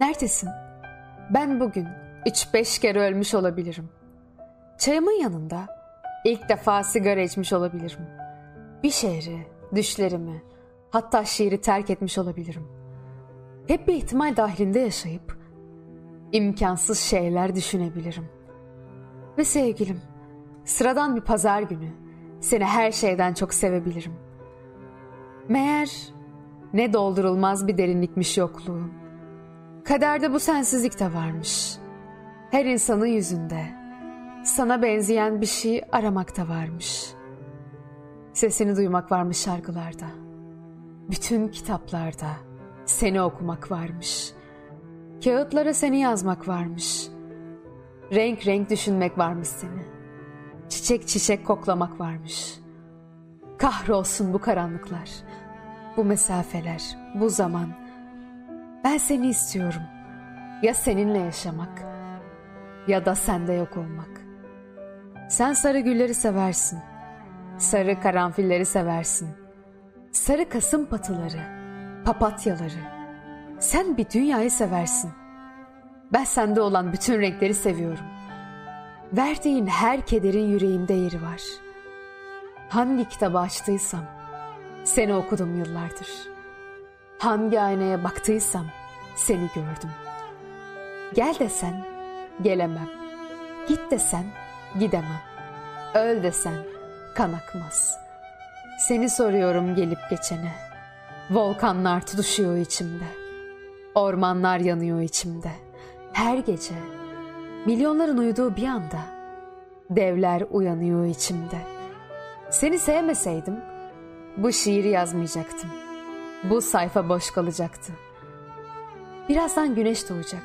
Neredesin? Ben bugün üç beş kere ölmüş olabilirim. Çayımın yanında ilk defa sigara içmiş olabilirim. Bir şehri, düşlerimi, hatta şiiri terk etmiş olabilirim. Hep bir ihtimal dahilinde yaşayıp imkansız şeyler düşünebilirim. Ve sevgilim, sıradan bir pazar günü seni her şeyden çok sevebilirim. Meğer ne doldurulmaz bir derinlikmiş yokluğun. Kaderde bu sensizlik de varmış. Her insanın yüzünde sana benzeyen bir şey aramakta varmış. Sesini duymak varmış şarkılarda. Bütün kitaplarda seni okumak varmış. Kağıtlara seni yazmak varmış. Renk renk düşünmek varmış seni. Çiçek çiçek koklamak varmış. Kahrolsun bu karanlıklar, bu mesafeler, bu zaman. Ben seni istiyorum. Ya seninle yaşamak ya da sende yok olmak. Sen sarı gülleri seversin. Sarı karanfilleri seversin. Sarı kasım patıları, papatyaları. Sen bir dünyayı seversin. Ben sende olan bütün renkleri seviyorum. Verdiğin her kederin yüreğimde yeri var. Hangi kitabı açtıysam seni okudum yıllardır. Hangi aynaya baktıysam seni gördüm. Gel desen gelemem. Git desen gidemem. Öl desen kan akmaz. Seni soruyorum gelip geçene. Volkanlar tutuşuyor içimde. Ormanlar yanıyor içimde. Her gece milyonların uyuduğu bir anda devler uyanıyor içimde. Seni sevmeseydim bu şiiri yazmayacaktım. Bu sayfa boş kalacaktı. Birazdan güneş doğacak.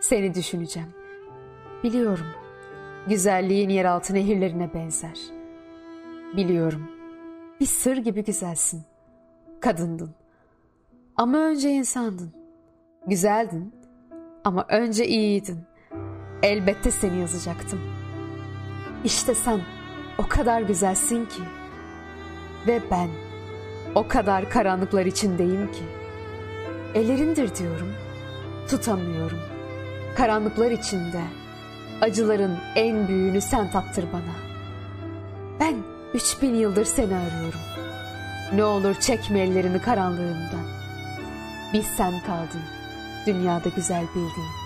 Seni düşüneceğim. Biliyorum. Güzelliğin yeraltı nehirlerine benzer. Biliyorum. Bir sır gibi güzelsin. Kadındın. Ama önce insandın. Güzeldin. Ama önce iyiydin. Elbette seni yazacaktım. İşte sen o kadar güzelsin ki. Ve ben o kadar karanlıklar içindeyim ki. Ellerindir diyorum. Tutamıyorum. Karanlıklar içinde acıların en büyüğünü sen tattır bana. Ben üç bin yıldır seni arıyorum. Ne olur çekme ellerini karanlığımdan. Bir sen kaldın dünyada güzel bildiğin.